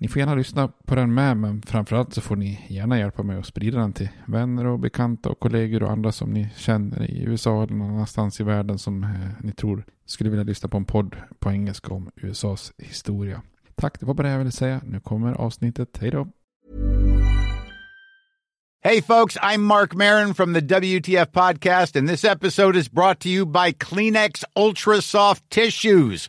Ni får gärna lyssna på den med, men framförallt så får ni gärna hjälpa mig att sprida den till vänner och bekanta och kollegor och andra som ni känner i USA eller någon annanstans i världen som eh, ni tror skulle vilja lyssna på en podd på engelska om USAs historia. Tack, det var bara det jag ville säga. Nu kommer avsnittet. Hej då! Hey, folks, I'm Mark Marin from the WTF Podcast, and this episode is brought to you by Kleenex Ultra Soft Tissues,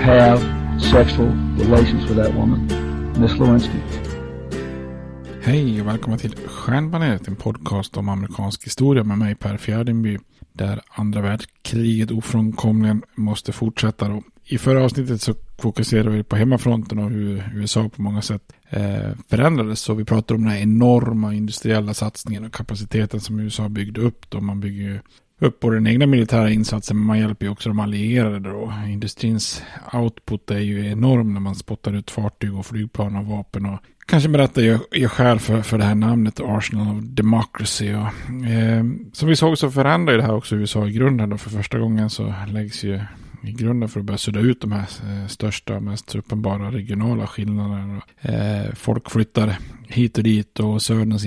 have sexual relations with that woman, Miss Lewinsky. Hej och välkomna till Stjärnbaneret, en podcast om amerikansk historia med mig Per Fjärdingby. Där andra världskriget ofrånkomligen måste fortsätta. Då. I förra avsnittet så fokuserade vi på hemmafronten och hur USA på många sätt eh, förändrades. Så vi pratade om den här enorma industriella satsningen och kapaciteten som USA byggde upp. Då man bygger ju upp på den egna militära insatsen men man hjälper ju också de allierade då. Industrins output är ju enorm när man spottar ut fartyg och flygplan och vapen och kanske berättar detta gör skäl för, för det här namnet Arsenal of Democracy. Och, eh, som vi såg så förändrar det här också USA i grunden. Då för första gången så läggs ju grunden för att börja sudda ut de här största största, mest uppenbara regionala skillnaderna. Eh, folk flyttar hit och dit och söderns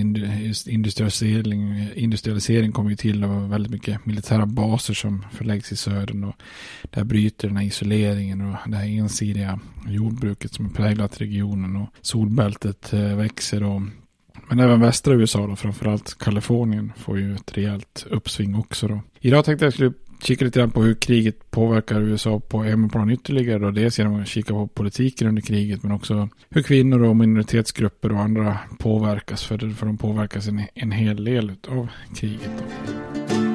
industrialisering, industrialisering kommer ju till och väldigt mycket militära baser som förläggs i södern och där bryter den här isoleringen och det här ensidiga jordbruket som präglat regionen och solbältet eh, växer och men även västra USA då, framförallt Kalifornien får ju ett rejält uppsving också då. Idag tänkte jag skulle kika lite grann på hur kriget påverkar USA på hemmaplan ytterligare. Och dels genom att kika på politiken under kriget men också hur kvinnor och minoritetsgrupper och andra påverkas. För, för de påverkas en, en hel del av kriget. Då.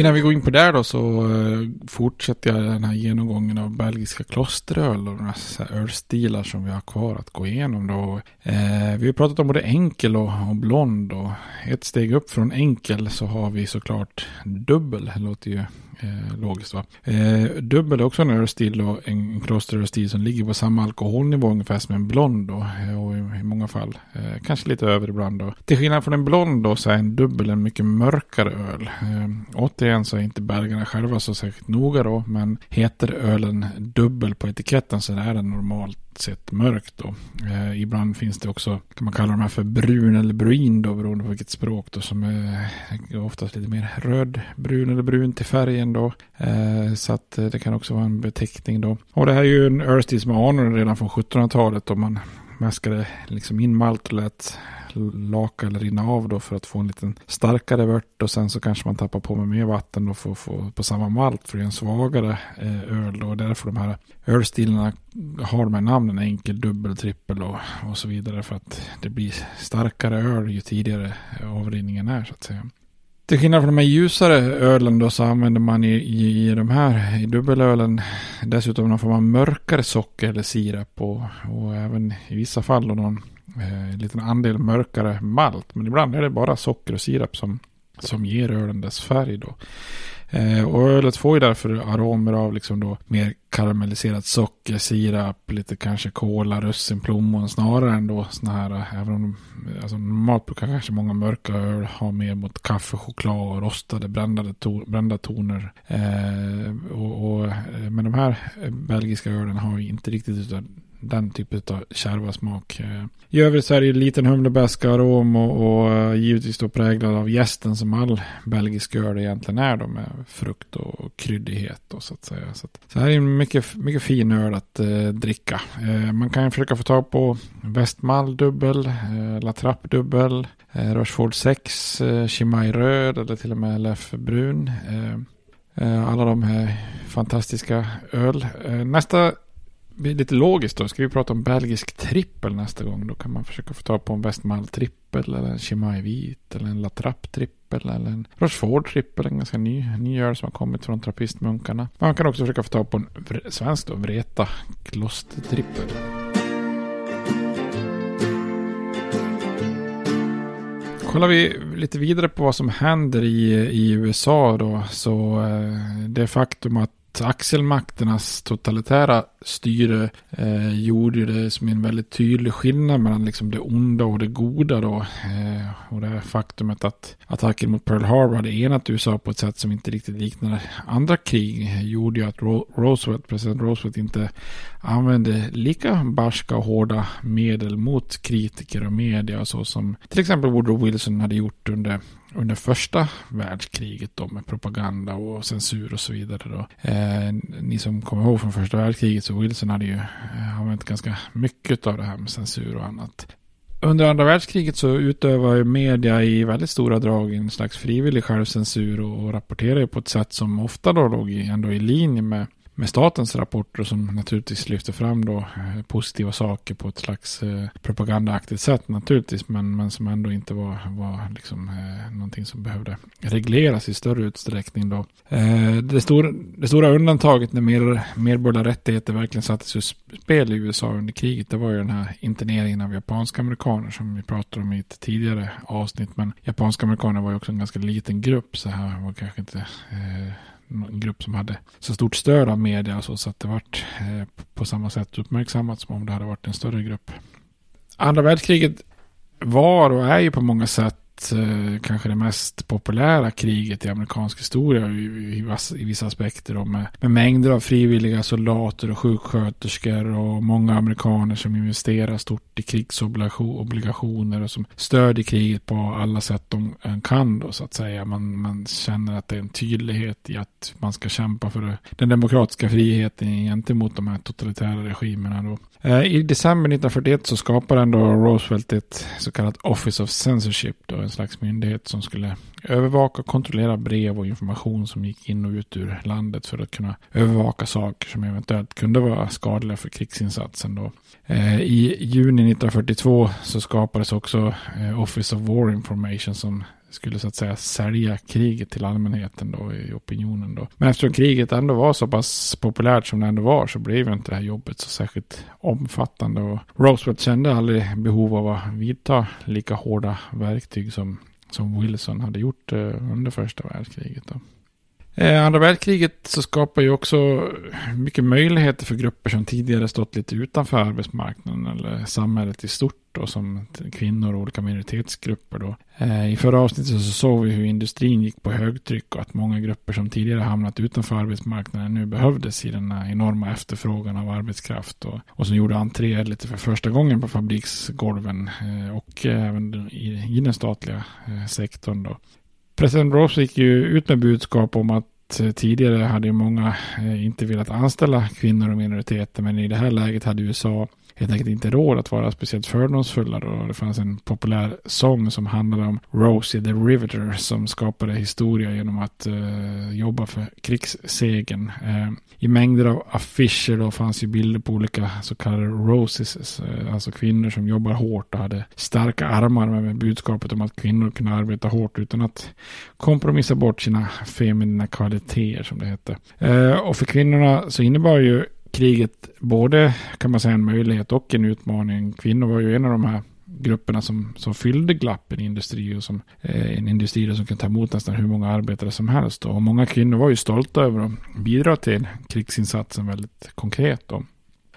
Innan vi går in på det då så eh, fortsätter jag den här genomgången av belgiska klosteröl och några ölstilar som vi har kvar att gå igenom då. Eh, vi har pratat om både enkel och, och blond och ett steg upp från enkel så har vi såklart dubbel. Det låter ju Eh, logiskt va. Eh, dubbel är också en ölstil och en klosterölstil som ligger på samma alkoholnivå ungefär som en blond då. Eh, och i, i många fall eh, kanske lite över ibland då. Till skillnad från en blond då så är en dubbel en mycket mörkare öl. Eh, återigen så är inte belgarna själva så särskilt noga då. Men heter ölen dubbel på etiketten så är den normalt sett mörkt då. Eh, ibland finns det också, kan man kalla de här för brun eller bruin då beroende på vilket språk då som är oftast lite mer röd, brun eller brun till färgen då. Eh, så att eh, det kan också vara en beteckning då. Och det här är ju en Earthstil som anade redan från 1700-talet då man mäskade liksom in malt och lät laka eller rinna av då för att få en liten starkare vört och sen så kanske man tappar på med mer vatten då för att få på samma malt för det är en svagare eh, öl då. och Därför de här ölstilarna har de här namnen enkel, dubbel, trippel och, och så vidare för att det blir starkare öl ju tidigare avrinningen är så att säga. Till skillnad från de här ljusare ölen då så använder man i, i, i de här, i dubbelölen dessutom någon form av mörkare socker eller sirap och, och även i vissa fall då någon eh, liten andel mörkare malt. Men ibland är det bara socker och sirap som, som ger ölen dess färg då. Eh, och ölet får ju därför aromer av liksom då mer karamelliserat socker, sirap, lite kanske kola, russin, plommon snarare än då sådana här, eh, även om eh, alltså normalt brukar kanske många mörka öl ha mer mot kaffe, choklad och rostade brända, to, brända toner. Eh, och, och, eh, men de här belgiska ölen har ju inte riktigt utan den typen av kärva smak. Eh, I övrigt så är det ju liten humlebeska arom och, och eh, givetvis då präglad av gästen som all belgisk öl egentligen är då med frukt och kryddighet och så att säga. Så, att, så här är en mycket, mycket fin öl att eh, dricka. Eh, man kan försöka få tag på Westmall dubbel, eh, Latrapp dubbel, eh, Rochefort 6, eh, Chimay röd eller till och med LF brun. Eh, eh, alla de här fantastiska öl. Nästa blir lite logiskt då. Ska vi prata om belgisk trippel nästa gång. Då kan man försöka få tag på en Westmall trippel. Eller en Chimay vit. Eller en Latrap-trippel Eller en Rochefort trippel. En ganska ny, ny öl som har kommit från trappistmunkarna. Man kan också försöka få tag på en svensk då. Vreta klostertrippel. Kollar vi lite vidare på vad som händer i, i USA då. Så eh, det faktum att axelmakternas totalitära styre eh, gjorde det som en väldigt tydlig skillnad mellan liksom det onda och det goda då. Eh, och det faktumet att attacken mot Pearl Harbor hade enat USA på ett sätt som inte riktigt liknade andra krig eh, gjorde ju att Roosevelt, president Roosevelt inte använde lika barska och hårda medel mot kritiker och media och så som till exempel Woodrow Wilson hade gjort under under första världskriget då med propaganda och censur och så vidare då. Eh, ni som kommer ihåg från första världskriget så Wilson hade ju eh, använt ganska mycket av det här med censur och annat. Under andra världskriget så utövar media i väldigt stora drag en slags frivillig självcensur och, och rapporterar på ett sätt som ofta då låg i, ändå i linje med med statens rapporter som naturligtvis lyfter fram då eh, positiva saker på ett slags eh, propagandaaktigt sätt naturligtvis men, men som ändå inte var, var liksom, eh, någonting som behövde regleras i större utsträckning då. Eh, det, stor, det stora undantaget när mer, medborgerliga rättigheter verkligen sattes ur spel i USA under kriget det var ju den här interneringen av japanska amerikaner som vi pratade om i ett tidigare avsnitt men japanska amerikaner var ju också en ganska liten grupp så här var kanske inte eh, en grupp som hade så stort stöd av media så, så att det vart eh, på samma sätt uppmärksammat som om det hade varit en större grupp. Andra världskriget var och är ju på många sätt Eh, kanske det mest populära kriget i amerikansk historia i, i, i vissa aspekter. Då, med, med, mängder av frivilliga soldater och sjuksköterskor och många amerikaner som investerar stort i krigsobligationer och som stödjer kriget på alla sätt de eh, kan. Då, så att säga. Man, man känner att det är en tydlighet i att man ska kämpa för den demokratiska friheten gentemot de här totalitära regimerna. Då. Eh, I december 1941 så skapade ändå Roosevelt ett så kallat Office of Censorship, då, en slags myndighet som skulle övervaka och kontrollera brev och information som gick in och ut ur landet för att kunna övervaka saker som eventuellt kunde vara skadliga för krigsinsatsen. Då. Eh, I juni 1942 så skapades också eh, Office of War Information som skulle så att säga sälja kriget till allmänheten då i opinionen då. Men eftersom kriget ändå var så pass populärt som det ändå var så blev inte det här jobbet så särskilt omfattande och Roosevelt kände aldrig behov av att vidta lika hårda verktyg som, som Wilson hade gjort eh, under första världskriget då. Eh, andra världskriget så skapar ju också mycket möjligheter för grupper som tidigare stått lite utanför arbetsmarknaden eller samhället i stort och som kvinnor och olika minoritetsgrupper då. Eh, I förra avsnittet så såg vi hur industrin gick på högtryck och att många grupper som tidigare hamnat utanför arbetsmarknaden nu behövdes i den enorma efterfrågan av arbetskraft och, och som gjorde entré lite för första gången på fabriksgolven eh, och även i, i den statliga eh, sektorn då. President Ross gick ju ut med budskap om att eh, tidigare hade många eh, inte velat anställa kvinnor och minoriteter men i det här läget hade USA helt enkelt inte råd att vara speciellt fördomsfulla. Då. Det fanns en populär sång som handlade om Rosie the Riveter som skapade historia genom att eh, jobba för krigssegen. Eh, I mängder av affischer då fanns ju bilder på olika så kallade Roses, eh, alltså kvinnor som jobbar hårt och hade starka armar med budskapet om att kvinnor kunde arbeta hårt utan att kompromissa bort sina feminina kvaliteter som det hette. Eh, och för kvinnorna så innebar ju kriget både kan man säga en möjlighet och en utmaning. Kvinnor var ju en av de här grupperna som, som fyllde glappen i industri och som eh, en industri som kan ta emot nästan hur många arbetare som helst. Och många kvinnor var ju stolta över att bidra till krigsinsatsen väldigt konkret. Då.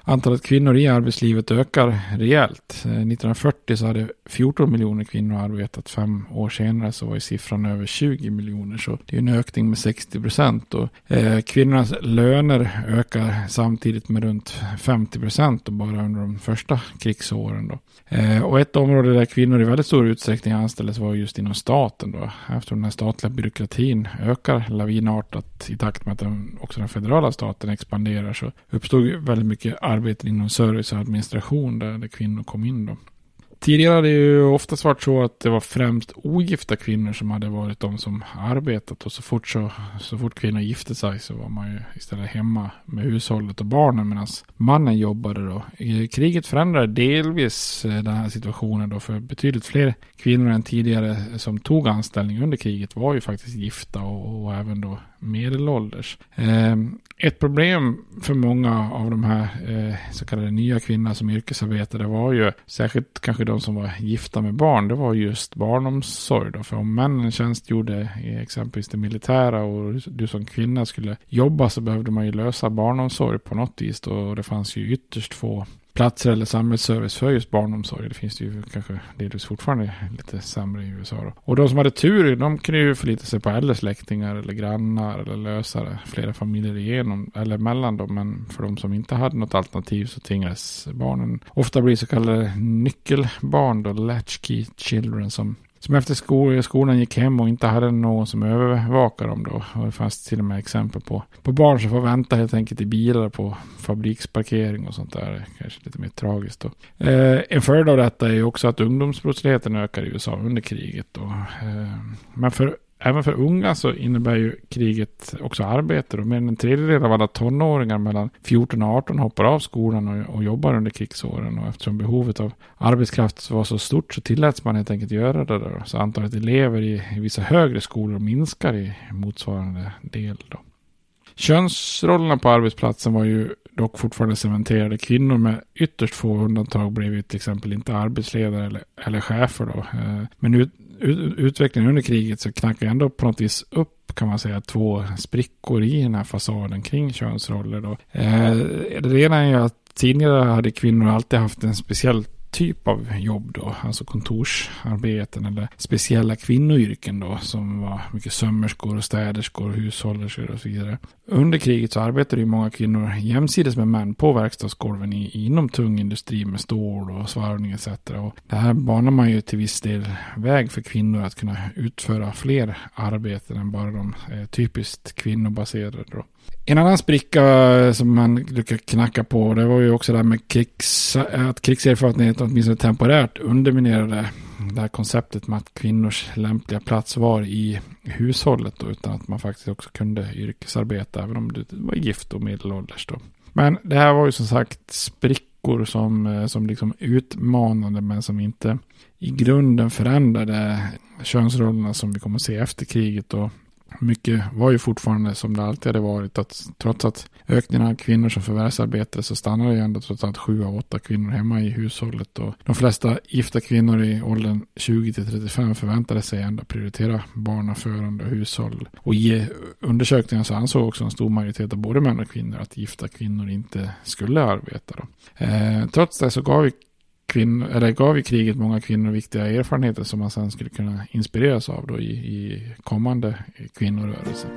Antalet kvinnor i arbetslivet ökar rejält. Eh, 1940 så hade 14 miljoner kvinnor arbetat. Fem år senare så var siffran över 20 miljoner. Så det är en ökning med 60 procent. eh, kvinnornas löner ökar samtidigt med runt 50 procent bara under de första krigsåren. Då. Eh, och ett område där kvinnor i väldigt stor utsträckning anställdes var just inom staten. Då. Eftersom den statliga byråkratin ökar lavinartat i takt med att den, också den federala staten expanderar så uppstod väldigt mycket arbeten inom service och administration där, där kvinnor kom in. Då. Tidigare hade det ju oftast varit så att det var främst ogifta kvinnor som hade varit de som arbetat och så fort, så, så fort kvinnor gifte sig så var man ju istället hemma med hushållet och barnen medan mannen jobbade då. Eh, kriget förändrade delvis eh, den här situationen då för betydligt fler kvinnor än tidigare som tog anställning under kriget var ju faktiskt gifta och, och även då medelålders. Eh, ett problem för många av de här eh, så kallade nya kvinnorna som yrkesarbetade var ju särskilt kanske de som var gifta med barn. Det var just barnomsorg då. För om männen tjänstgjorde i exempelvis det militära och du som kvinna skulle jobba så behövde man ju lösa barnomsorg på något vis då. Och det fanns ju ytterst få platser eller samhällsservice för just barnomsorg. Det finns det ju kanske delvis fortfarande lite sämre i USA. Då. Och de som hade tur, de kunde ju förlita sig på äldre släktingar eller grannar eller lösare flera familjer igenom eller mellan dem. Men för de som inte hade något alternativ så tvingades barnen ofta bli så kallade nyckelbarn då, latchkey children som som efter skol skolan gick hem och inte hade någon som övervakade dem då. Och det fanns till och med exempel på, på barn som får vänta helt enkelt i bilar på fabriksparkering och sånt där. Kanske lite mer tragiskt då. Eh, en följd av detta är ju också att ungdomsbrottsligheten ökar i USA under kriget då. Eh, men för Även för unga så innebär ju kriget också arbete. Mer än en tredjedel av alla tonåringar mellan 14 och 18 hoppar av skolan och, och jobbar under krigsåren. Och eftersom behovet av arbetskraft var så stort så tilläts man helt enkelt göra det. Då. Så antalet elever i, i vissa högre skolor minskar i motsvarande del. Då. Könsrollerna på arbetsplatsen var ju dock fortfarande cementerade. Kvinnor med ytterst få undantag blev ju till exempel inte arbetsledare eller, eller chefer. Då. Eh, men ut, utvecklingen under kriget så knackar ändå på något vis upp kan man säga två sprickor i den här fasaden kring könsroller. Då. Eh, det ena är ju att tidigare hade kvinnor alltid haft en speciell typ av jobb då, alltså kontorsarbeten eller speciella kvinnoyrken då som var mycket sömmerskor, städerskor, hushållerskor och så vidare. Under kriget så arbetade ju många kvinnor jämsides med män på verkstadsgolven i, inom tung industri med stål och svarvning etc. Och det här banar man ju till viss del väg för kvinnor att kunna utföra fler arbeten än bara de eh, typiskt kvinnobaserade. Då. En annan spricka som man brukar knacka på det var ju också det här med krigs, att krigserfarenhet åtminstone temporärt underminerade det här konceptet med att kvinnors lämpliga plats var i hushållet då, utan att man faktiskt också kunde yrkesarbeta även om du var gift och medelålders då. Men det här var ju som sagt sprickor som, eh, som liksom utmanade men som inte i grunden förändrade könsrollerna som vi kommer att se efter kriget. Och mycket var ju fortfarande som det alltid hade varit. att Trots att ökningen av kvinnor som förvärvsarbetade så stannade ju ändå trots allt sju av åtta kvinnor hemma i hushållet. Och de flesta gifta kvinnor i åldern 20 till 35 förväntade sig ändå prioritera barnaförande och hushåll. Och i undersökningen så ansåg också en stor majoritet av både män och kvinnor att gifta kvinnor inte skulle arbeta. Då. Eh, trots det så gav kvinnor, eller gav i kriget många kvinnor viktiga erfarenheter som man sen skulle kunna inspireras av då i, i kommande kvinnorörelser.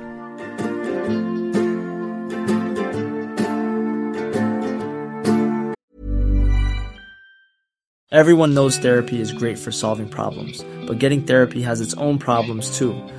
Everyone knows therapy is great for solving problems, but getting therapy has its own problems too,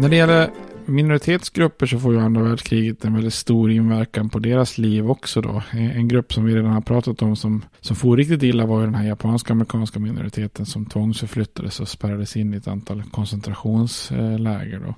När det gäller minoritetsgrupper så får ju andra världskriget en väldigt stor inverkan på deras liv också då. En grupp som vi redan har pratat om som, som får riktigt illa var ju den här japanska amerikanska minoriteten som tvångsförflyttades och spärrades in i ett antal koncentrationsläger då.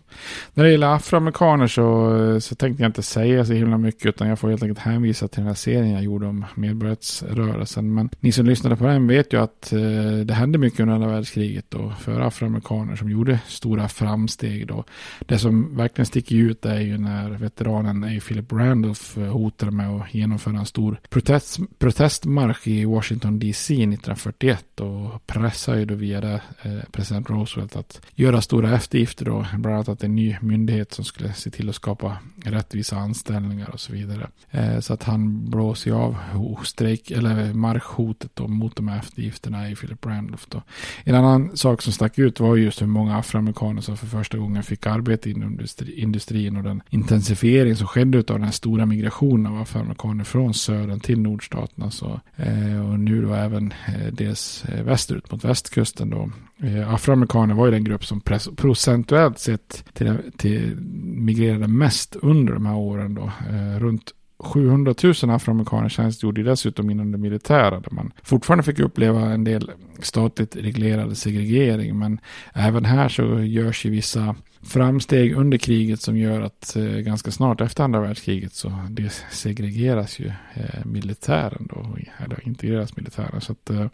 När det gäller afroamerikaner så, så tänkte jag inte säga så himla mycket utan jag får helt enkelt hänvisa till den här serien jag gjorde om medborgarrättsrörelsen. Men ni som lyssnade på den vet ju att eh, det hände mycket under andra världskriget då för afroamerikaner som gjorde stora framsteg då. Det som verkligen sticker ut är ju när veteranen A. Philip Randolph eh, hotar hotade med att genomföra en stor protest, protestmarsch i Washington DC 1941 och pressade ju då via det eh, president Roosevelt att göra stora eftergifter då, bland annat att en ny myndighet som skulle se till att skapa rättvisa anställningar och så vidare. Eh, så att han blåser av strejk eller marschhotet då mot de här eftergifterna i Philip Randolph då. En annan sak som stack ut var just hur många afroamerikaner som för första gången fick arbete inom industrin och den intensifiering som skedde av den här stora migrationen av afroamerikaner från södern till nordstaterna. Så, eh, och nu då även eh, dels eh, västerut mot västkusten då. Eh, afroamerikaner var ju den grupp som procentuellt sett till, till migrerade mest under de här åren då. Eh, runt 700 000 afroamerikaner tjänstgjorde dessutom inom det militära där man fortfarande fick uppleva en del statligt reglerad segregering. Men även här så görs ju vissa framsteg under kriget som gör att eh, ganska snart efter andra världskriget så det segregeras ju eh, militären då, eller integreras militären. Så att eh,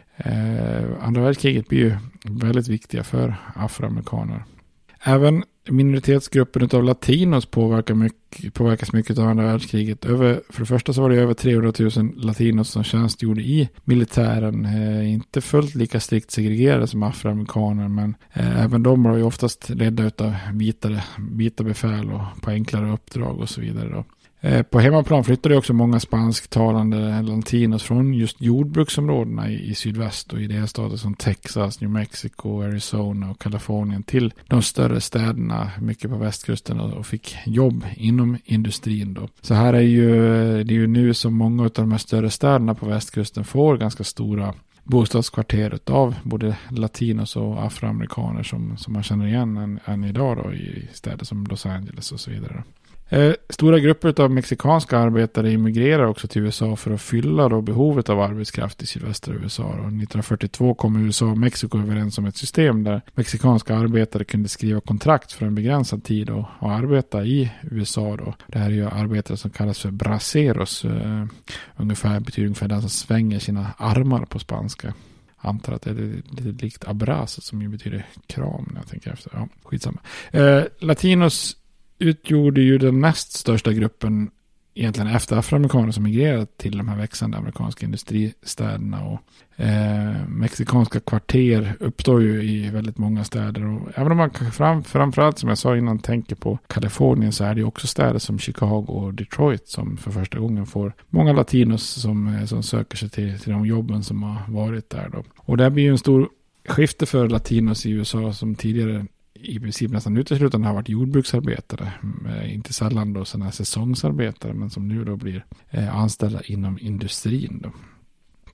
andra världskriget blir ju väldigt viktiga för afroamerikaner. Även minoritetsgruppen av latinos påverkar mycket, påverkas mycket av andra världskriget. Över, för det första så var det över 300 000 latinos som tjänstgjorde i militären. Eh, inte fullt lika strikt segregerade som afroamerikaner men eh, även de var ju oftast ledda av vitare, vita befäl och på enklare uppdrag och så vidare. Då. Eh, på hemmaplan flyttade också många spansktalande latinos från just jordbruksområdena i, i sydväst och i delstater som Texas, New Mexico, Arizona och Kalifornien till de större städerna, mycket på västkusten och, fick jobb inom industrin då. Så här är ju, det är ju nu som många av de här större städerna på västkusten får ganska stora bostadskvarter av både latinos och afroamerikaner som, som man känner igen än, än idag då i städer som Los Angeles och så vidare. Eh, stora grupper av mexikanska arbetare immigrerar också till USA för att fylla då behovet av arbetskraft i sydvästra USA. Då. 1942 kom USA och Mexiko överens om ett system där mexikanska arbetare kunde skriva kontrakt för en begränsad tid och, och arbeta i USA. Då. Det här är ju arbetare som kallas för braceros. Eh, ungefär betyder ungefär den som svänger sina armar på spanska antar att det är lite likt abrazo som ju betyder kram när jag tänker efter. Ja, skitsamma. Eh, latinos utgjorde ju den näst största gruppen egentligen efter afroamerikaner som migrerat till de här växande amerikanska industristäderna. Och eh, mexikanska kvarter uppstår ju i väldigt många städer. Och även om man fram, framförallt som jag sa innan tänker på Kalifornien så är det ju också städer som Chicago och Detroit som för första gången får många latinos som, eh, som söker sig till, till de jobben som har varit där. Då. Och det blir ju en stor skifte för latinos i USA som tidigare i princip nästan uteslutande har varit jordbruksarbetare. Eh, inte sällan då sådana här säsongsarbetare men som nu då blir eh, anställda inom industrin. Då.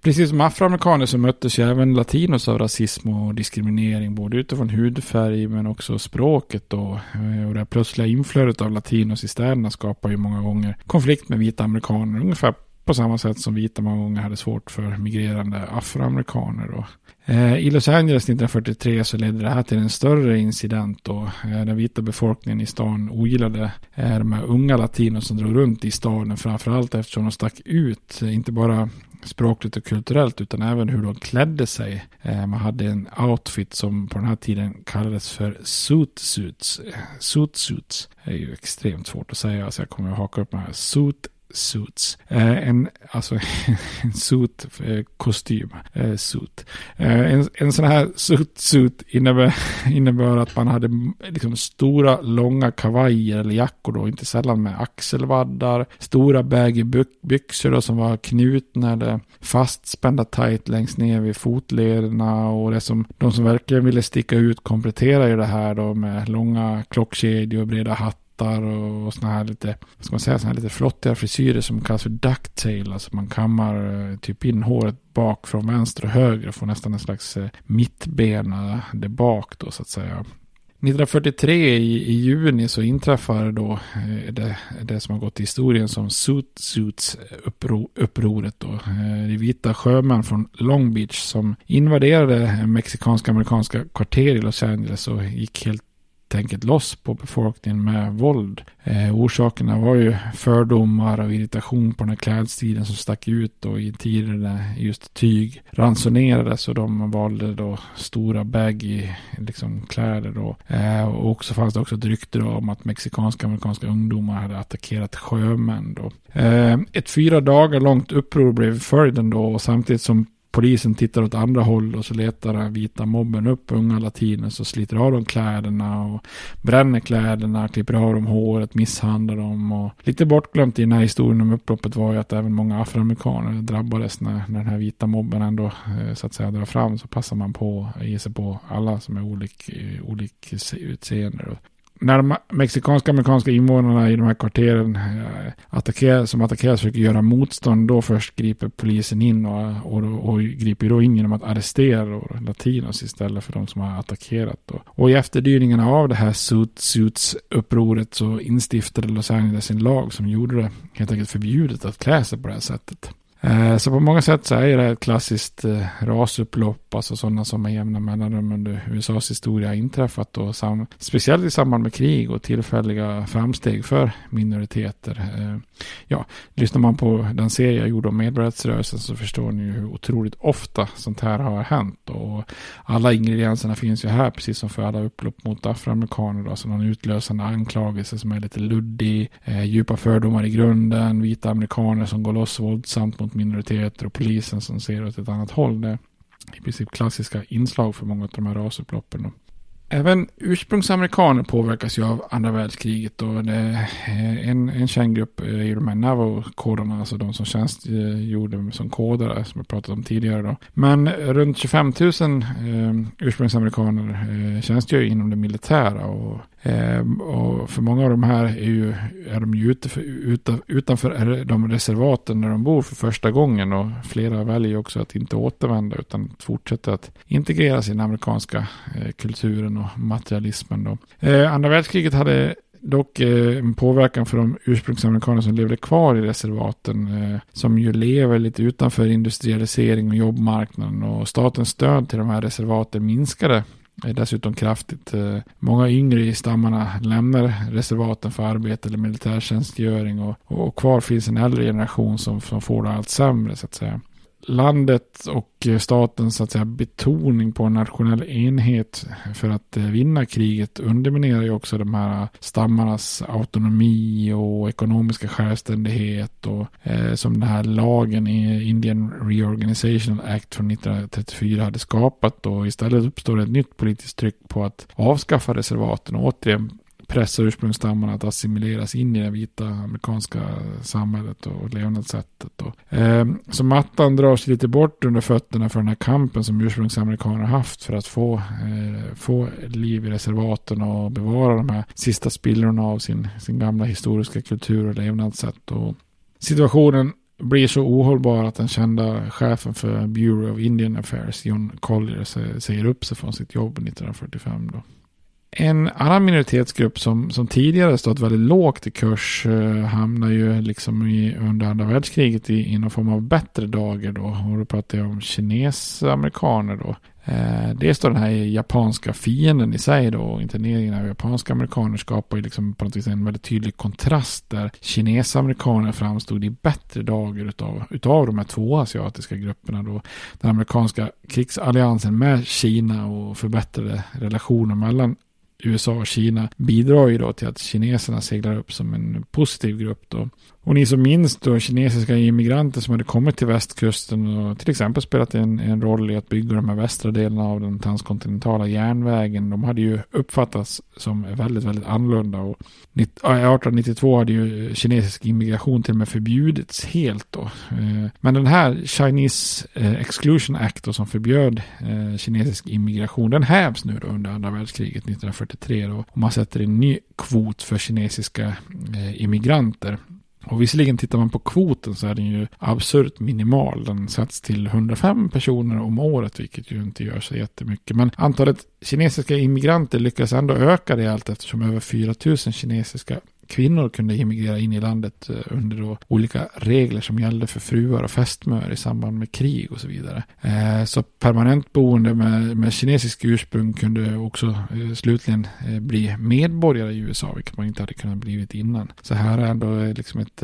Precis som afroamerikaner så möttes ju även latinos av rasism och diskriminering både utifrån hudfärg men också språket då. Eh, och det plötsliga inflödet av latinos i städerna skapar ju många gånger konflikt med vita amerikaner. Ungefär på samma sätt som vita många gånger hade svårt för migrerande afroamerikaner. Eh, I Los Angeles 1943 så ledde det här till en större incident då eh, den vita befolkningen i stan ogillade eh, de här unga latinos som drog runt i staden framförallt eftersom de stack ut, eh, inte bara språkligt och kulturellt utan även hur de klädde sig. Eh, man hade en outfit som på den här tiden kallades för suit suits. Eh, suit suits är ju extremt svårt att säga så jag kommer att haka upp med här. Suit suits. Eh, en, alltså en suit, eh, kostym, eh, suit. Eh, en, en sån här suit, suit innebär, innebär att man hade liksom stora långa kavajer eller jackor då, inte sällan med axelvaddar, stora baggy byxor då som var knutna eller fastspända tight längst ner vid fotlederna och det som de som verkligen ville sticka ut kompletterade det här då med långa klockkedjor och breda hattar hattar och såna här lite, vad ska man säga, såna här lite flottiga frisyrer som kallas för ducktail. Alltså man kammar eh, typ in håret bak från vänster och höger och får nästan en slags eh, mittbena där bak då så att säga. 1943 i, i juni så inträffar då eh, det, det, som har gått i historien som Suit Suits uppro, upproret då. De vita sjömän från Long Beach som invaderade mexikanska amerikanska kvarter i Los Angeles och gick helt enkelt loss på befolkningen med våld. Eh, orsakerna var ju fördomar och irritation på den här klädstilen som stack ut och i tider när just tyg ransonerades och de valde då stora baggy liksom, kläder då. Eh, och också fanns det också ett rykte om att mexikanska och amerikanska ungdomar hade attackerat sjömän då. Eh, ett fyra dagar långt uppror blev följden då och samtidigt som polisen tittar åt andra håll och så letar den vita mobben upp unga latiner så sliter av dem kläderna och bränner kläderna, klipper av dem håret, misshandlar dem och lite bortglömt i den här historien om upploppet var ju att även många afroamerikaner drabbades när, när den här vita mobben ändå eh, så att säga drar fram så passar man på att ge sig på alla som är olik, eh, olik utseende när de mexikanska amerikanska invånarna i de här kvarteren eh, attackerar, som attackeras försöker göra motstånd, då först griper polisen in och, och, och griper då in genom att arrestera latinos istället för de som har attackerat. Då. Och i efterdyningarna av det här suit, Suits-upproret så instiftade Los Angeles en lag som gjorde det helt enkelt förbjudet att klä sig på det här sättet. Eh, så på många sätt så är det ett klassiskt eh, rasupplopp, alltså sådana som med jämna mellanrum under USAs historia inträffat och sam speciellt i samband med krig och tillfälliga framsteg för minoriteter. Eh, ja, lyssnar man på den serie jag gjorde om medborgarrättsrörelsen så förstår ni ju hur otroligt ofta sånt här har hänt och alla ingredienserna finns ju här precis som för alla upplopp mot afroamerikaner, alltså någon utlösande anklagelse som är lite luddig, djupa fördomar i grunden, vita amerikaner som går loss våldsamt mot mot minoriteter och polisen som ser åt ett annat håll. Det är i princip klassiska inslag för många av de här rasupploppen. Även ursprungsamerikaner påverkas ju av andra världskriget och det en, en känd grupp är ju de här Navo-kodarna, alltså de som tjänstgjorde som kodare som jag pratat om tidigare då. Men runt 25 000 eh, ursprungsamerikaner eh, tjänstgör inom det militära och Eh, och för många av de här är, ju, är de ju utanför, utanför de reservaten där de bor för första gången och flera väljer också att inte återvända utan fortsätta att integreras i den amerikanska eh, kulturen och materialismen. Då. Eh, andra världskriget hade dock eh, en påverkan för de ursprungsamerikaner som levde kvar i reservaten. Eh, som ju lever lite utanför industrialisering och jobbmarknaden. Och statens stöd till de här reservaten minskade är dessutom kraftigt. Eh, många yngre i stammarna lämnar reservaten för arbete eller militärtjänstgöring och, och kvar finns en äldre generation som, som får det allt sämre så att säga landet och eh, statens så att säga, betoning på en nationell enhet för att eh, vinna kriget underminerar ju också de här stammarnas autonomi och ekonomiska självständighet och eh, som den här lagen i Indian Reorganization Act från 1934 hade skapat och istället uppstår ett nytt politiskt tryck på att avskaffa reservaten. Och återigen pressa ursprungsstammarna att assimileras in i det vita amerikanska samhället och levnadssättet. Och, eh, så mattan drar sig lite bort under fötterna för den här kampen som ursprungsamerikaner haft för att få, eh, få liv i reservaten och bevara de här sista spillrorna av sin, sin gamla historiska kultur och levnadssätt. Och situationen blir så ohållbar att den kända chefen för Bureau of Indian Affairs, John Collier, säger upp sig från sitt jobb 1945. Då. En annan minoritetsgrupp som, som tidigare stått väldigt lågt i kurs eh, hamnar ju liksom i, under andra världskriget i, i någon form av bättre dagar då. Och då pratar jag om kinesamerikaner då. Eh, dels då den här japanska fienden i sig då, interneringen av japanska amerikaner skapar ju liksom på något vis en väldigt tydlig kontrast där kinesamerikaner framstod i bättre dagar utav, utav de här två asiatiska grupperna då. Den amerikanska krigsalliansen med Kina och förbättrade relationer mellan USA och Kina bidrar ju då till att kineserna seglar upp som en positiv grupp då. Och ni som minns då kinesiska immigranter som hade kommit till västkusten och till exempel spelat en, en roll i att bygga de här västra delarna av den transkontinentala järnvägen. De hade ju uppfattats som väldigt, väldigt annorlunda. Och 1892 hade ju kinesisk immigration till och med förbjudits helt då. Eh, men den här Chinese eh, Exclusion Act då, som förbjöd eh, kinesisk immigration, den hävs nu då under andra världskriget 1943 då. Och man sätter en ny kvot för kinesiska eh, immigranter. Och visserligen tittar man på kvoten så är den ju absurt minimal. Den sätts till 105 personer om året, vilket ju inte gör så jättemycket. Men antalet kinesiska immigranter lyckas ändå öka rejält eftersom över 4 000 kinesiska kvinnor kunde immigrera in i landet eh, under då olika regler som gällde för fruar och fästmör i samband med krig och så vidare. Eh, så permanentboende med, med kinesisk ursprung kunde också eh, slutligen bli medborgare i USA, vilket man inte hade kunnat blivit innan. Så här är ändå liksom ett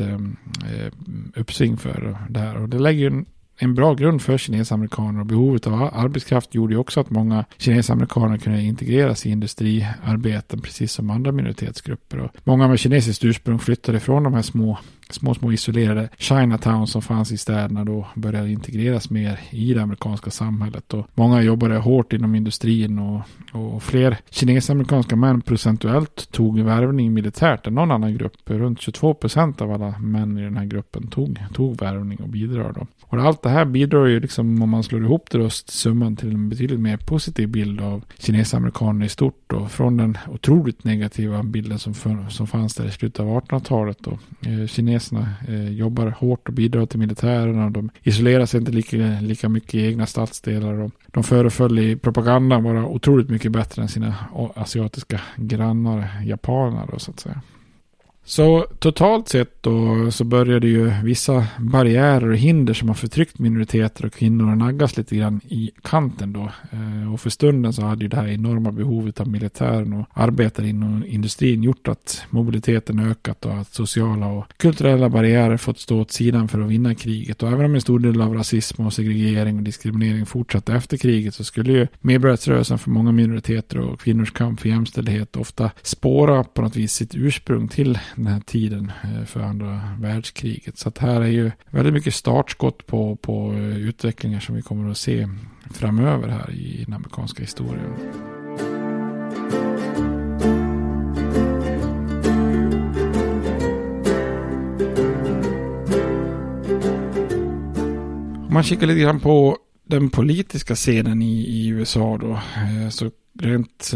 uppsving för det här och det lägger en bra grund för kinesamerikaner och behovet av arbetskraft gjorde ju också att många kinesamerikaner kunde integreras i industriarbeten precis som andra minoritetsgrupper. Och många med kinesiskt ursprung flyttade från de här små små, små isolerade Chinatown som fanns i städerna då började integreras mer i det amerikanska samhället. Och många jobbade hårt inom industrin och, och fler kinesamerikanska män procentuellt tog värvning militärt än någon annan grupp. Runt 22 procent av alla män i den här gruppen tog, tog värvning och bidrar då. Och allt det här bidrar ju liksom om man slår ihop det då summan till en betydligt mer positiv bild av kinesamerikaner i stort då. Från den otroligt negativa bilden som, för, som fanns där i slutet av 1800-talet då. Eh, kineserna eh, jobbar hårt och bidrar till militären och de isolerar sig inte lika, lika mycket i egna stadsdelar. Och de föreföll i propagandan vara otroligt mycket bättre än sina asiatiska grannar, japanerna då så att säga. Så totalt sett då så började ju vissa barriärer och hinder som har förtryckt minoriteter och kvinnor naggas lite grann i kanten då. Eh, och för stunden så hade ju det här enorma behovet av militären och arbetare inom industrin gjort att mobiliteten ökat och att sociala och kulturella barriärer fått stå åt sidan för att vinna kriget. Och även om en stor del av rasism och segregering och diskriminering fortsatte efter kriget så skulle ju medborgarrättsrörelsen för många minoriteter och kvinnors kamp för jämställdhet ofta spåra på något vis sitt ursprung till den här tiden eh, för andra världskriget. Så att här är ju väldigt mycket startskott på, på eh, utvecklingar som vi kommer att se framöver här i den amerikanska historien. Om man kikar lite grann på den politiska scenen i, i USA då. Eh, så rent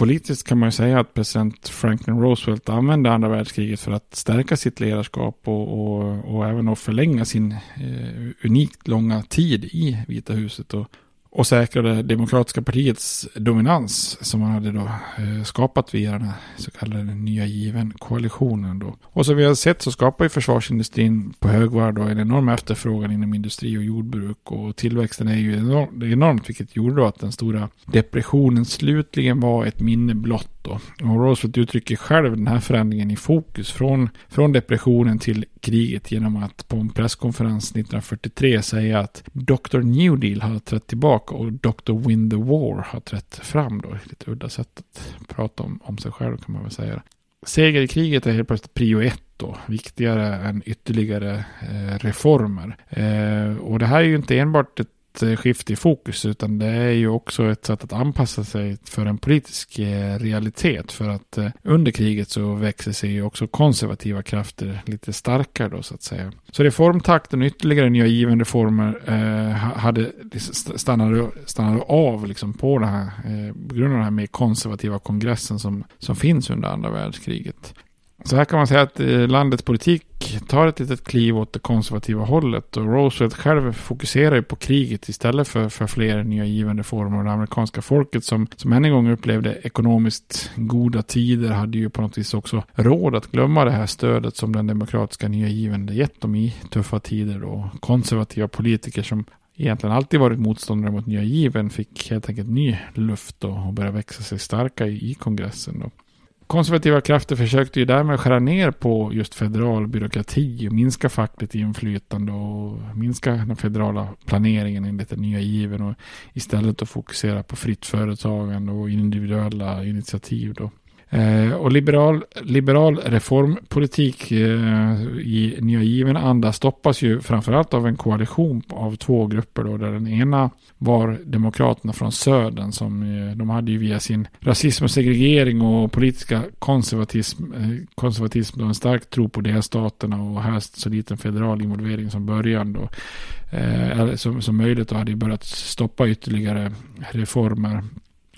politiskt kan man ju säga att president Franklin Roosevelt använde andra världskriget för att stärka sitt ledarskap och, och, och även att förlänga sin eh, unikt långa tid i Vita huset. Och, och säkrade Demokratiska partiets dominans som man hade då eh, skapat via den här så kallade nya given koalitionen då. Och som vi har sett så skapar ju försvarsindustrin på högvarv då en enorm efterfrågan inom industri och jordbruk och tillväxten är ju enormt, enormt vilket gjorde då att den stora depressionen slutligen var ett minne blott då. Och Roosevelt uttrycker själv den här förändringen i fokus från, från depressionen till kriget genom att på en presskonferens 1943 säga att Dr. New Deal har trätt tillbaka och Dr. Win the War har trätt fram då. Lite udda sätt att prata om, om sig själv kan man väl säga. Seger i kriget är helt plötsligt prio ett då, viktigare än ytterligare eh, reformer. Eh, och det här är ju inte enbart ett Eh, skifte i fokus utan det är ju också ett sätt att anpassa sig för en politisk eh, realitet för att eh, under kriget så växer sig ju också konservativa krafter lite starkare då så att säga. Så reformtakten och ytterligare nya givande reformer eh, hade liksom stannade, stannade av liksom på det här eh, på grund av den här mer konservativa kongressen som, som finns under andra världskriget. Så här kan man säga att eh, landets politik tar ett litet kliv åt det konservativa hållet. Och Roosevelt själv fokuserar ju på kriget istället för, för fler nya givande former. Och det amerikanska folket som, som än en gång upplevde ekonomiskt goda tider hade ju på något vis också råd att glömma det här stödet som den demokratiska nya given gett dem i tuffa tider. Och konservativa politiker som egentligen alltid varit motståndare mot nya given fick helt enkelt ny luft och, och började växa sig starka i, i kongressen. Då. Konservativa krafter försökte ju därmed skära ner på just federal byråkrati och minska fackligt inflytande och minska den federala planeringen enligt den nya given och istället att fokusera på fritt företagande och individuella initiativ. Då. Eh, och liberal, liberal reformpolitik eh, i nya given anda stoppas ju framförallt av en koalition av två grupper då, där den ena var demokraterna från södern som eh, de hade ju via sin rasism och segregering och politiska konservatism, eh, konservatism då en stark tro på delstaterna och helst så liten federal involvering som början då. Eh, som, som möjligt och hade ju börjat stoppa ytterligare reformer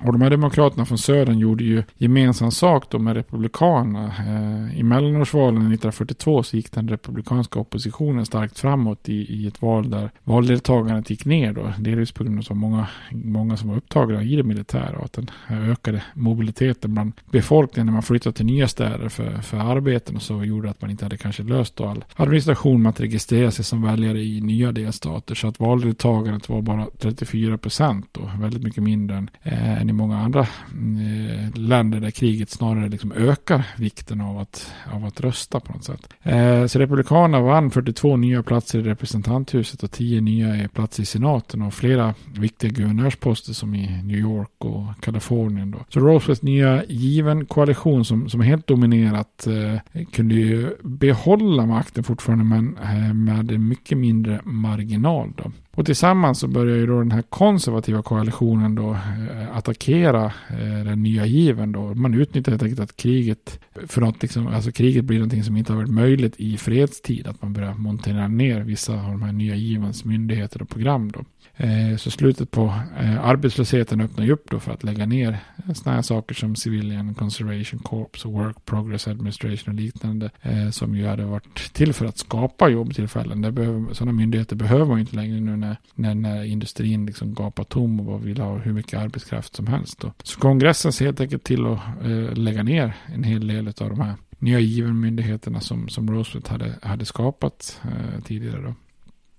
och de här demokraterna från södern gjorde ju gemensam sak då med republikanerna. Eh, I mellanårsvalen 1942 så gick den republikanska oppositionen starkt framåt i, i ett val där valdeltagandet gick ner då. Delvis på grund av så många, många som var upptagna i det militära och att den ökade mobiliteten bland befolkningen när man flyttade till nya städer för, för arbeten och så gjorde att man inte hade kanske löst all administration med att registrera sig som väljare i nya delstater. Så att valdeltagandet var bara 34 procent och väldigt mycket mindre än, eh, än i många andra eh, länder där kriget snarare liksom ökar vikten av att, av att rösta på något sätt. Eh, så Republikanerna vann 42 nya platser i representanthuset och 10 nya platser i senaten och flera viktiga guvernörsposter som i New York och Kalifornien. Då. Så Roosevelts nya given koalition som, som helt dominerat eh, kunde ju behålla makten fortfarande men eh, med en mycket mindre marginal. Då. Och tillsammans så börjar ju då den här konservativa koalitionen då eh, attackera eh, den nya given då. Man utnyttjar helt enkelt att kriget, för att liksom, alltså kriget blir någonting som inte har varit möjligt i fredstid. Att man börjar montera ner vissa av de här nya givens myndigheter och program då. Eh, så slutet på arbetslösheten öppnar ju upp då för att lägga ner sådana här saker som Civilian Conservation Corps och Work Progress Administration och liknande. Som ju hade varit till för att skapa jobbtillfällen. Det behöver, sådana myndigheter behöver man ju inte längre nu när, när, när industrin liksom gapar tom och vill ha hur mycket arbetskraft som helst. Då. Så kongressen ser helt enkelt till att eh, lägga ner en hel del av de här nya givarmyndigheterna som, som Roosevelt hade, hade skapat eh, tidigare. Då.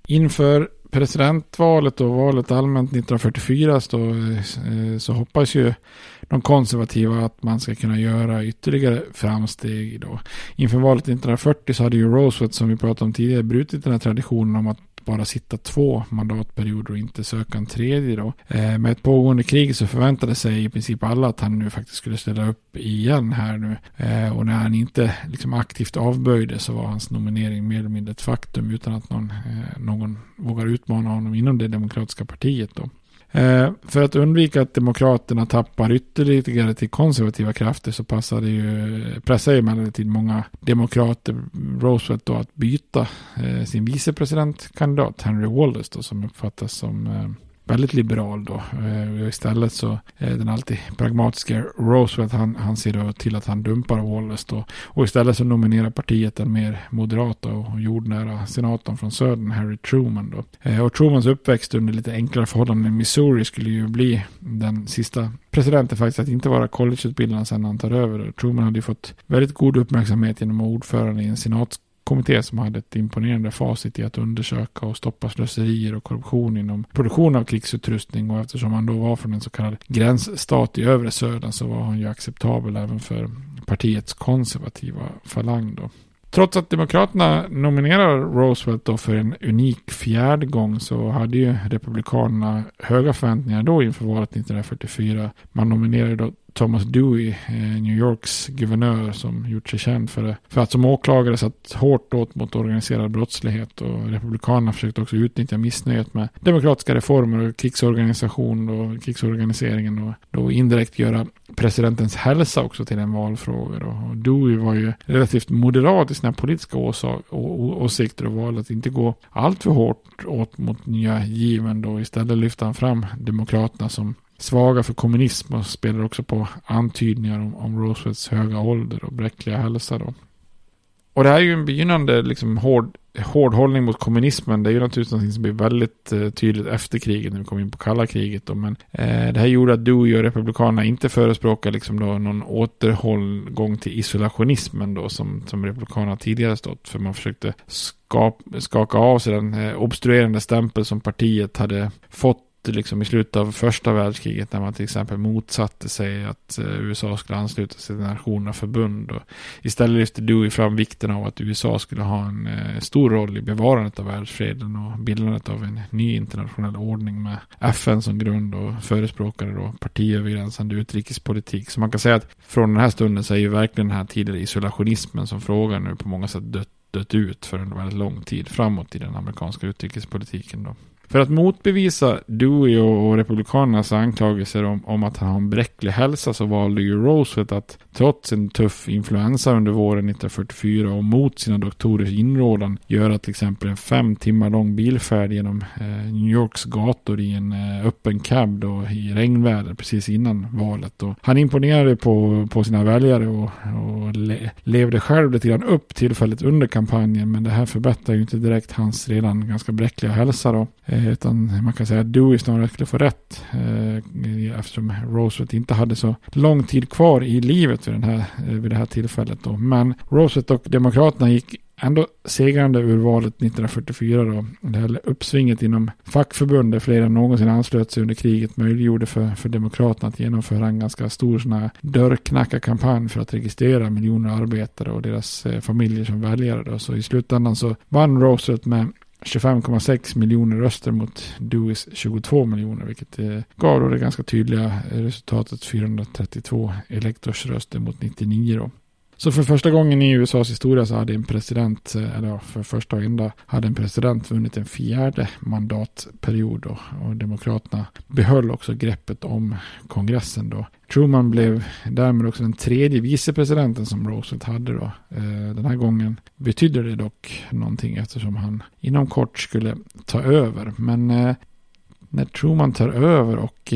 Inför presidentvalet och valet allmänt 1944 så, eh, så hoppas ju de konservativa att man ska kunna göra ytterligare framsteg. Då. Inför valet 1940 så hade ju Roosevelt som vi pratade om tidigare brutit den här traditionen om att bara sitta två mandatperioder och inte söka en tredje då. Eh, med ett pågående krig så förväntade sig i princip alla att han nu faktiskt skulle ställa upp igen här nu. Eh, och när han inte liksom aktivt avböjde så var hans nominering mer eller mindre ett faktum utan att någon, eh, någon vågar utmana honom inom det demokratiska partiet då. Eh, för att undvika att demokraterna tappar ytterligare till konservativa krafter så passade ju, pressade emellertid många demokrater Roosevelt då att byta eh, sin vicepresidentkandidat Henry Wallace då, som uppfattas som eh, väldigt liberal då. Eh, istället så är den alltid pragmatiska Roosevelt han, han ser då till att han dumpar Wallace då. Och istället så nominerar partiet den mer moderata och jordnära senatorn från södern Harry Truman då. Eh, och Trumans uppväxt under lite enklare förhållanden i Missouri skulle ju bli den sista presidenten faktiskt att inte vara collegeutbildad sedan han tar över. Truman hade ju fått väldigt god uppmärksamhet genom att vara ordförande i en senats kommitté som hade ett imponerande facit i att undersöka och stoppa slöserier och korruption inom produktion av krigsutrustning och eftersom han då var från en så kallad gränsstat i övre södern så var han ju acceptabel även för partiets konservativa falang då. Trots att Demokraterna nominerar Roosevelt då för en unik fjärde gång så hade ju Republikanerna höga förväntningar då inför valet 1944. Man nominerade då Thomas Dewey, eh, New Yorks guvernör som gjort sig känd för, det, för att som åklagare satt hårt åt mot organiserad brottslighet och Republikanerna försökte också utnyttja missnöjet med demokratiska reformer och krigsorganisation och krigsorganiseringen och då indirekt göra presidentens hälsa också till en valfråga. Och Dewey var ju relativt moderat i sina politiska åsikter och valde att inte gå allt för hårt åt mot nya given då. Istället lyfte han fram demokraterna som svaga för kommunism och spelar också på antydningar om, om Roosevelts höga ålder och bräckliga hälsa då. Och det här är ju en begynnande liksom hård, hård hållning mot kommunismen. Det är ju naturligtvis något som blir väldigt eh, tydligt efter kriget när vi kommer in på kalla kriget. Då. Men eh, det här gjorde att Dewey och Republikanerna inte förespråkar liksom då någon återgång till isolationismen då som, som Republikanerna tidigare stått för. Man försökte skap, skaka av sig den eh, obstruerande stämpel som partiet hade fått liksom i slutet av första världskriget när man till exempel motsatte sig att eh, USA skulle ansluta sig till Nationernas förbund. Och istället lyfte Dewey fram vikten av att USA skulle ha en eh, stor roll i bevarandet av världsfreden och bildandet av en ny internationell ordning med FN som grund och förespråkade då partiövergränsande utrikespolitik. Så man kan säga att från den här stunden så är ju verkligen den här tidigare isolationismen som frågan nu på många sätt dött, dött ut för en väldigt lång tid framåt i den amerikanska utrikespolitiken då. För att motbevisa Dewey och republikanernas anklagelser om, om att han har en bräcklig hälsa så valde ju Roosevelt att trots en tuff influensa under våren 1944 och mot sina doktorers inrådan göra till exempel en fem timmar lång bilfärd genom eh, New Yorks gator i en eh, öppen cab då, i regnväder precis innan valet. Och han imponerade på, på sina väljare och, och le, levde själv lite grann upp tillfället under kampanjen men det här förbättrar ju inte direkt hans redan ganska bräckliga hälsa då. Eh, utan man kan säga att Dewey snarare skulle få rätt. Eh, eftersom Roosevelt inte hade så lång tid kvar i livet vid, den här, eh, vid det här tillfället. Då. Men Roosevelt och Demokraterna gick ändå segrande ur valet 1944 då. Det här uppsvinget inom fackförbund där fler än någonsin anslöt sig under kriget möjliggjorde för, för Demokraterna att genomföra en ganska stor sån här dörrknackarkampanj för att registrera miljoner arbetare och deras eh, familjer som väljare. Då. Så i slutändan så vann Roosevelt med 25,6 miljoner röster mot Dewis 22 miljoner, vilket eh, gav då det ganska tydliga resultatet 432 elektorsröster mot 99 då. Så för första gången i USAs historia så hade en president, eh, eller för första och enda, hade en president vunnit en fjärde mandatperiod då. Och Demokraterna behöll också greppet om kongressen då. Truman blev därmed också den tredje vicepresidenten som Roosevelt hade då. Eh, den här gången betydde det dock någonting eftersom han inom kort skulle ta över. Men eh, när Truman tar över och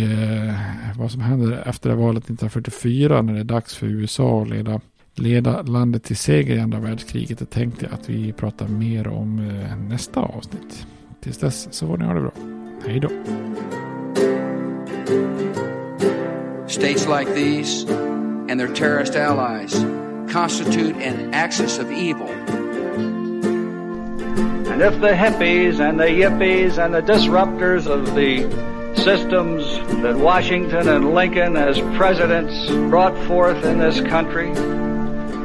vad som händer efter valet 1944 när det är dags för USA att leda leda landet till seger i andra världskriget. Det tänkte att vi pratar mer om eh, nästa avsnitt. Tills dess så får ni ha det bra. Hej då. States like these and their terrorist allies constitute an axis of evil. And if the hippies and the yippies and the disruptors of the systems that Washington and Lincoln as presidents brought forth in this country